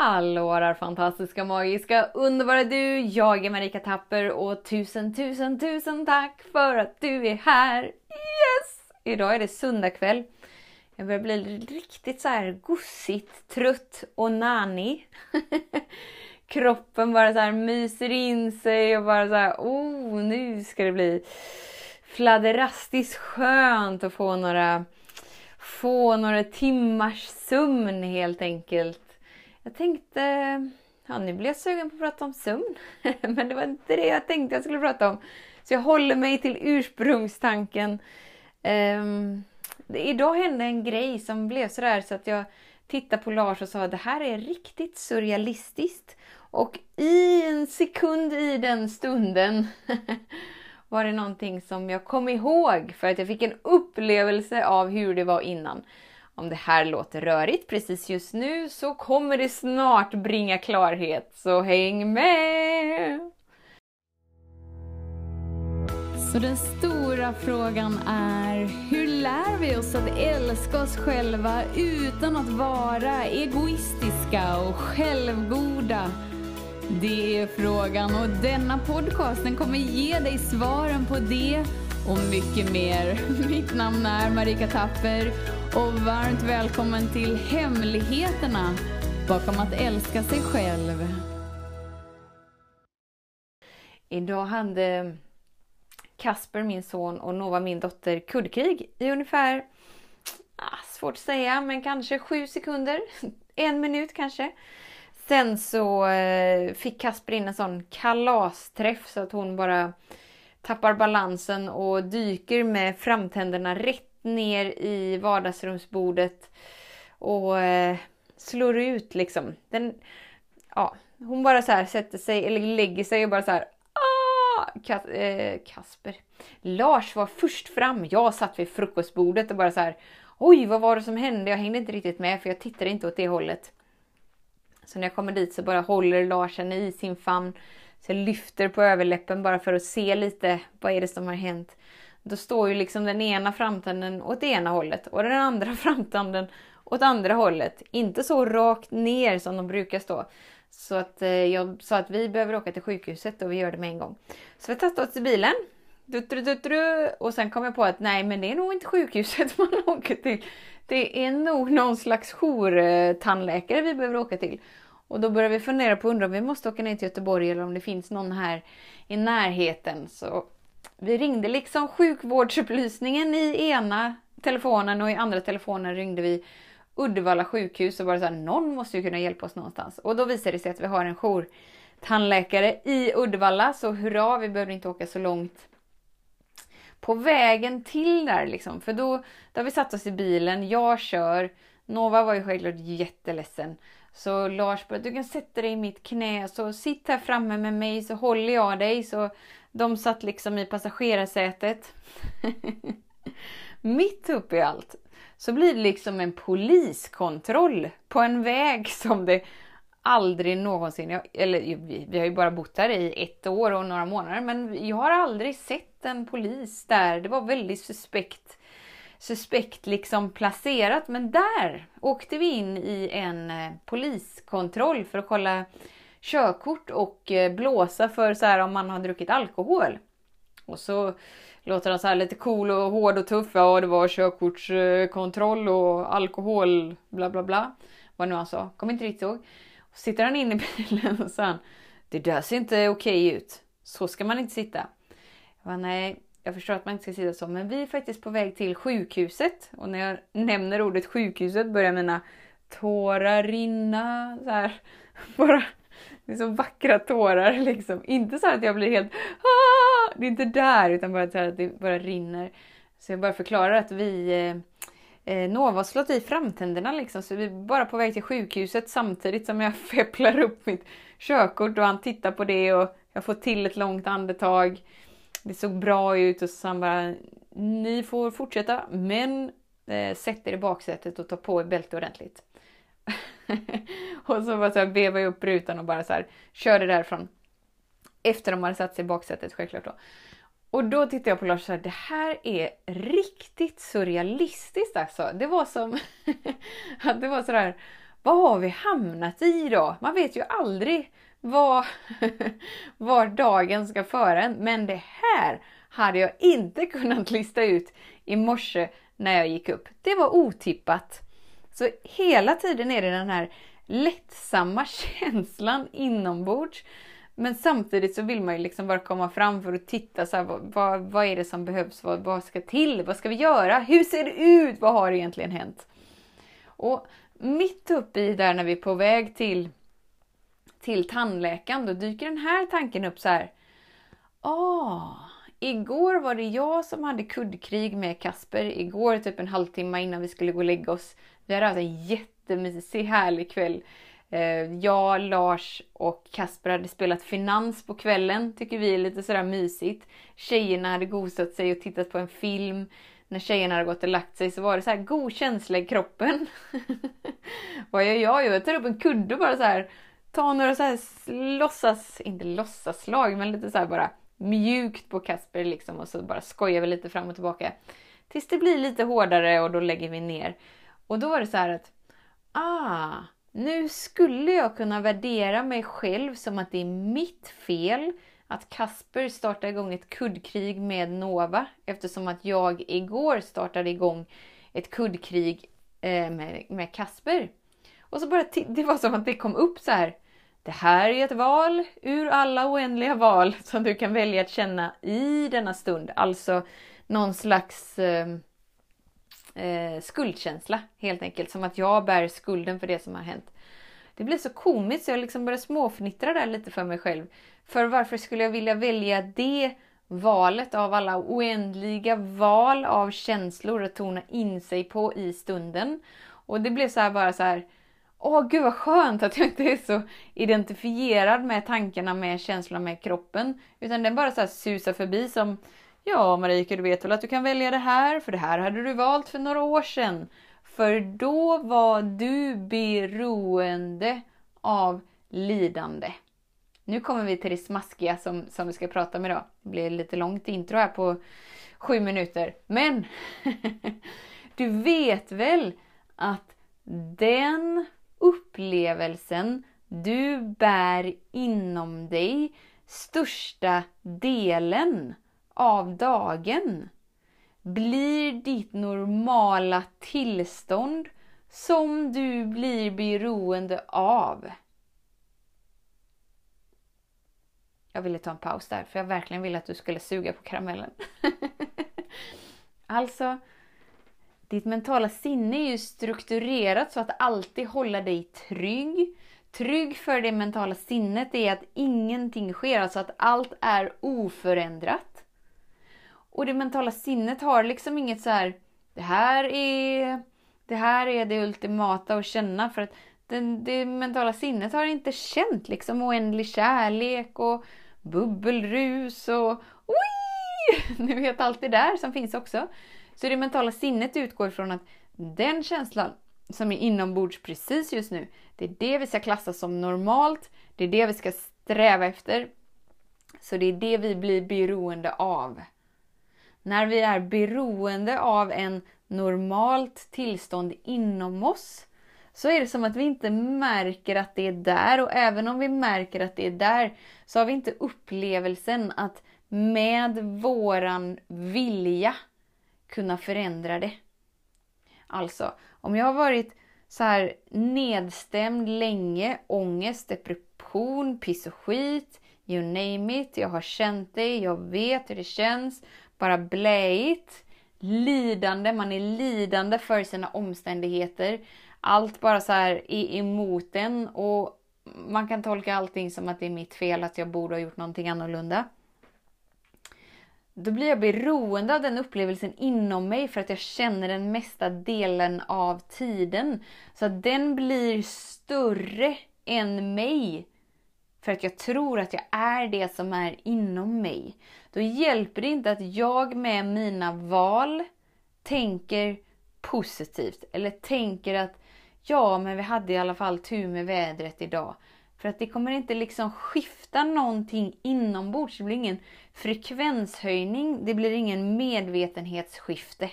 Hallå där fantastiska, magiska, underbara du! Jag är Marika Tapper och tusen, tusen, tusen tack för att du är här! Yes! Idag är det söndagkväll. Jag börjar bli riktigt så här gossigt, trött och nani. Kroppen bara så här myser in sig och bara så här, oh, nu ska det bli fladderastiskt skönt att få några, få några timmars sömn helt enkelt. Jag tänkte, ja nu blev jag sugen på att prata om sömn. Men det var inte det jag tänkte jag skulle prata om. Så jag håller mig till ursprungstanken. Um, idag hände en grej som blev sådär så att jag tittade på Lars och sa det här är riktigt surrealistiskt. Och i en sekund i den stunden var det någonting som jag kom ihåg för att jag fick en upplevelse av hur det var innan. Om det här låter rörigt precis just nu så kommer det snart bringa klarhet, så häng med! Så den stora frågan är, hur lär vi oss att älska oss själva utan att vara egoistiska och självgoda? Det är frågan och denna podcast den kommer ge dig svaren på det och mycket mer. Mitt namn är Marika Tapper och varmt välkommen till Hemligheterna bakom att älska sig själv. Idag hade Kasper, min son, och Nova, min dotter, kuddkrig i ungefär, ah, svårt att säga, men kanske sju sekunder. En minut kanske. Sen så eh, fick Kasper in en sån kalasträff så att hon bara tappar balansen och dyker med framtänderna rätt ner i vardagsrumsbordet och eh, slår ut liksom. Den, ja, hon bara så här sätter sig eller lägger sig och bara så här. Ah! Kas, eh, Kasper. Lars var först fram. Jag satt vid frukostbordet och bara så här. Oj, vad var det som hände? Jag hängde inte riktigt med för jag tittade inte åt det hållet. Så när jag kommer dit så bara håller Lars henne i sin famn. Så jag lyfter på överläppen bara för att se lite vad är det som har hänt. Då står ju liksom den ena framtanden åt det ena hållet och den andra framtanden åt andra hållet. Inte så rakt ner som de brukar stå. Så att eh, jag sa att vi behöver åka till sjukhuset och vi gör det med en gång. Så vi testade oss i bilen. Dutru, dutru, och sen kom jag på att nej men det är nog inte sjukhuset man åker till. Det är nog någon slags jourtandläkare vi behöver åka till. Och då började vi fundera på undra om vi måste åka ner till Göteborg eller om det finns någon här i närheten. Så vi ringde liksom sjukvårdsupplysningen i ena telefonen och i andra telefonen ringde vi Uddevalla sjukhus och bara så här, någon måste ju kunna hjälpa oss någonstans. Och då visade det sig att vi har en jourtandläkare i Uddevalla, så hurra, vi behöver inte åka så långt. På vägen till där liksom, för då, då har vi satt oss i bilen, jag kör, Nova var ju självklart jätteledsen. Så Lars bara, du kan sätta dig i mitt knä, så sitt här framme med mig så håller jag dig. Så de satt liksom i passagerarsätet. Mitt uppe i allt så blir det liksom en poliskontroll på en väg som det aldrig någonsin, eller vi, har ju bara bott där i ett år och några månader, men jag har aldrig sett en polis där. Det var väldigt suspekt, suspekt liksom placerat, men där åkte vi in i en eh, poliskontroll för att kolla körkort och eh, blåsa för så här om man har druckit alkohol. Och så låter han så här lite cool och hård och tuff. Ja, det var körkortskontroll och alkohol, bla bla bla. Vad nu han sa, kommer inte riktigt ihåg. Och sitter han in i bilen och sa det där ser inte okej ut. Så ska man inte sitta. Jag bara, nej, jag förstår att man inte ska sitta så, men vi är faktiskt på väg till sjukhuset. Och när jag nämner ordet sjukhuset börjar mina tårar rinna. Så här, bara det är så vackra tårar liksom. Inte så att jag blir helt Aah! Det är inte där utan bara så att det bara rinner. Så jag bara förklarar att vi eh, eh, Nova har slått i framtänderna liksom. Så vi är bara på väg till sjukhuset samtidigt som jag fepplar upp mitt körkort och han tittar på det och jag får till ett långt andetag. Det såg bra ut och så han bara Ni får fortsätta men eh, sätt er i baksätet och ta på er bälte ordentligt. och så bara så här vevade jag upp rutan och bara så här körde därifrån. Efter de hade satt sig i baksätet självklart då. Och då tittade jag på Lars och sa det här är riktigt surrealistiskt alltså. Det var som att det var sådär vad har vi hamnat i då? Man vet ju aldrig vad, var dagen ska föra en. Men det här hade jag inte kunnat lista ut i morse när jag gick upp. Det var otippat. Så hela tiden är det den här lättsamma känslan inombords. Men samtidigt så vill man ju liksom bara komma fram för att titta så här, vad, vad är det som behövs? Vad, vad ska till? Vad ska vi göra? Hur ser det ut? Vad har egentligen hänt? Och mitt uppe i där när vi är på väg till, till tandläkaren, då dyker den här tanken upp så här. Ah, igår var det jag som hade kuddkrig med Kasper. Igår typ en halvtimme innan vi skulle gå och lägga oss. Vi hade haft en jättemysig härlig kväll. Eh, jag, Lars och Kasper hade spelat finans på kvällen. Tycker vi är lite sådär mysigt. Tjejerna hade gosat sig och tittat på en film när tjejerna hade gått och lagt sig så var det så här god känsla i kroppen. Vad gör jag? Jag tar upp en kudde och bara så här tar några så här låtsas, inte låtsaslag, men lite så här bara mjukt på Kasper liksom och så bara skojar vi lite fram och tillbaka. Tills det blir lite hårdare och då lägger vi ner. Och då var det så här att ah, nu skulle jag kunna värdera mig själv som att det är mitt fel att Kasper startar igång ett kuddkrig med Nova eftersom att jag igår startade igång ett kuddkrig eh, med, med Kasper. Och så bara det var som att det kom upp så här. Det här är ett val ur alla oändliga val som du kan välja att känna i denna stund. Alltså någon slags eh, eh, skuldkänsla helt enkelt. Som att jag bär skulden för det som har hänt. Det blir så komiskt så jag liksom börjar småfnittra där lite för mig själv. För varför skulle jag vilja välja det valet av alla oändliga val av känslor att tona in sig på i stunden? Och det blev så här bara så här. Åh gud vad skönt att jag inte är så identifierad med tankarna, med känslorna, med kroppen. Utan den bara så här susar förbi som Ja Marika, du vet väl att du kan välja det här, för det här hade du valt för några år sedan. För då var du beroende av lidande. Nu kommer vi till det smaskiga som, som vi ska prata om idag. Det blir lite långt intro här på sju minuter. Men du vet väl att den upplevelsen du bär inom dig största delen av dagen blir ditt normala tillstånd som du blir beroende av. Jag ville ta en paus där för jag verkligen ville att du skulle suga på karamellen. alltså, ditt mentala sinne är ju strukturerat så att alltid hålla dig trygg. Trygg för det mentala sinnet är att ingenting sker, alltså att allt är oförändrat. Och det mentala sinnet har liksom inget så här, det här är det här är det ultimata att känna för att den, det mentala sinnet har inte känt liksom oändlig kärlek och bubbelrus och oj! Ni vet allt det där som finns också. Så det mentala sinnet utgår från att den känslan som är inombords precis just nu, det är det vi ska klassa som normalt. Det är det vi ska sträva efter. Så det är det vi blir beroende av. När vi är beroende av en normalt tillstånd inom oss så är det som att vi inte märker att det är där och även om vi märker att det är där så har vi inte upplevelsen att med våran vilja kunna förändra det. Alltså, om jag har varit så här nedstämd länge, ångest, depression, piss och skit, you name it. Jag har känt det, jag vet hur det känns, bara bläigt. lidande, man är lidande för sina omständigheter. Allt bara så här är emot en och man kan tolka allting som att det är mitt fel, att jag borde ha gjort någonting annorlunda. Då blir jag beroende av den upplevelsen inom mig för att jag känner den mesta delen av tiden. Så att den blir större än mig. För att jag tror att jag är det som är inom mig. Då hjälper det inte att jag med mina val tänker positivt eller tänker att ja, men vi hade i alla fall tur med vädret idag. För att det kommer inte liksom skifta någonting inombords. Det blir ingen frekvenshöjning. Det blir ingen medvetenhetsskifte.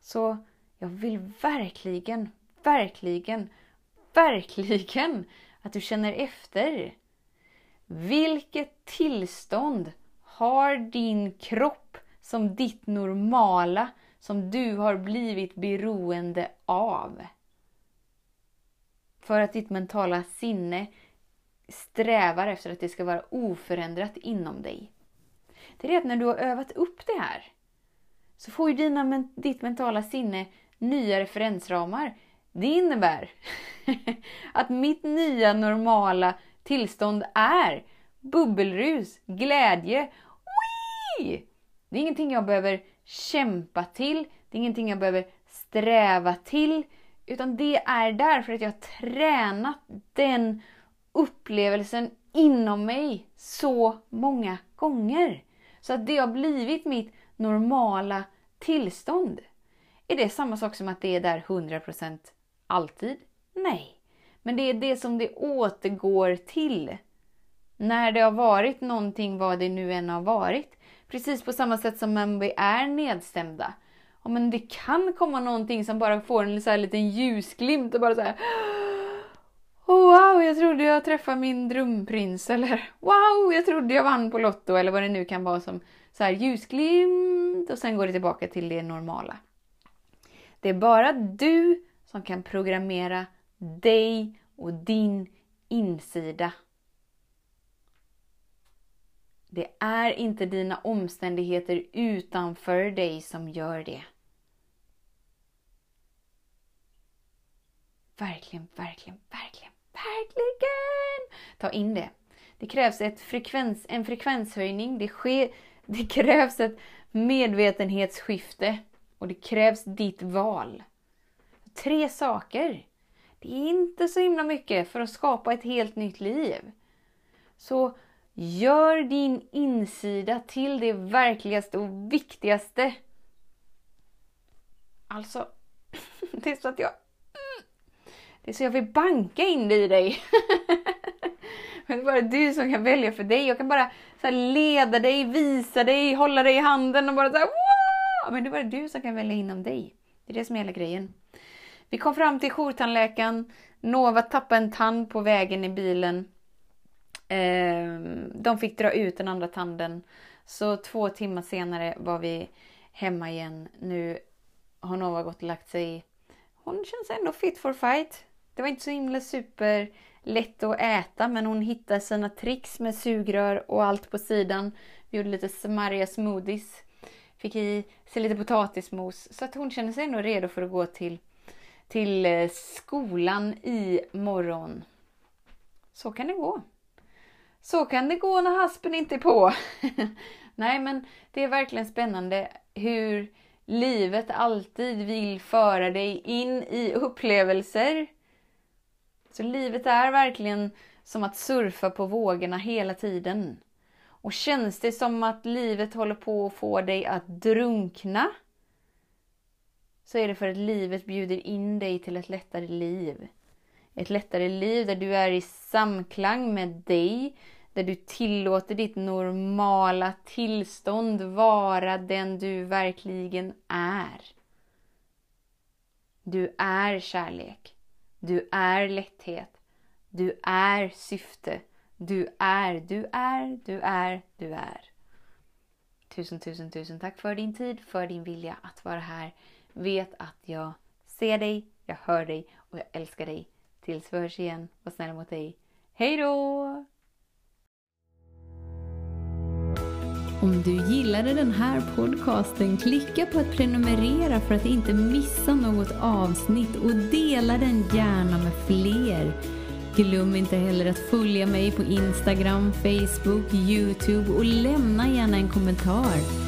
Så jag vill verkligen verkligen, verkligen att du känner efter. Vilket tillstånd har din kropp som ditt normala, som du har blivit beroende av? För att ditt mentala sinne strävar efter att det ska vara oförändrat inom dig. Det är det att när du har övat upp det här så får ju dina, ditt mentala sinne nya referensramar. Det innebär att mitt nya normala tillstånd är bubbelrus, glädje. Wee! Det är ingenting jag behöver kämpa till, det är ingenting jag behöver sträva till, utan det är därför att jag har tränat den upplevelsen inom mig så många gånger. Så att det har blivit mitt normala tillstånd. Är det samma sak som att det är där 100% alltid? Nej. Men det är det som det återgår till. När det har varit någonting, vad det nu än har varit. Precis på samma sätt som när vi är nedstämda. Ja, men det kan komma någonting som bara får en så här liten ljusglimt och bara så här. Oh, wow, jag trodde jag träffade min drömprins. Eller wow, jag trodde jag vann på Lotto. Eller vad det nu kan vara som så här ljusglimt och sen går det tillbaka till det normala. Det är bara du som kan programmera dig och din insida. Det är inte dina omständigheter utanför dig som gör det. Verkligen, verkligen, verkligen, verkligen! Ta in det. Det krävs ett frekvens, en frekvenshöjning. Det, sker, det krävs ett medvetenhetsskifte och det krävs ditt val. Tre saker. Det är inte så himla mycket för att skapa ett helt nytt liv. Så gör din insida till det verkligaste och viktigaste. Alltså, det är så att jag... Det är så jag vill banka in det i dig. Men det är bara du som kan välja för dig. Jag kan bara så leda dig, visa dig, hålla dig i handen och bara så här, Wow! Men det är bara du som kan välja inom dig. Det är det som är hela grejen. Vi kom fram till jourtandläkaren. Nova tappade en tand på vägen i bilen. Ehm, de fick dra ut den andra tanden. Så två timmar senare var vi hemma igen. Nu har Nova gått och lagt sig. Hon känns ändå fit for fight. Det var inte så himla super lätt att äta men hon hittade sina tricks med sugrör och allt på sidan. Vi gjorde lite smarriga smoothies. Fick i sig lite potatismos så att hon kände sig ändå redo för att gå till, till eh, skolan i morgon. Så kan det gå. Så kan det gå när haspen inte är på. Nej men det är verkligen spännande hur livet alltid vill föra dig in i upplevelser så livet är verkligen som att surfa på vågorna hela tiden. Och känns det som att livet håller på att få dig att drunkna så är det för att livet bjuder in dig till ett lättare liv. Ett lättare liv där du är i samklang med dig, där du tillåter ditt normala tillstånd vara den du verkligen är. Du är kärlek. Du är lätthet. Du är syfte. Du är, du är, du är, du är. Tusen, tusen, tusen tack för din tid, för din vilja att vara här. Vet att jag ser dig, jag hör dig och jag älskar dig. Tills vi hörs igen, var snäll mot dig. Hej då! Om du gillade den här podcasten, klicka på att prenumerera för att inte missa något avsnitt och dela den gärna med fler. Glöm inte heller att följa mig på Instagram, Facebook, Youtube och lämna gärna en kommentar.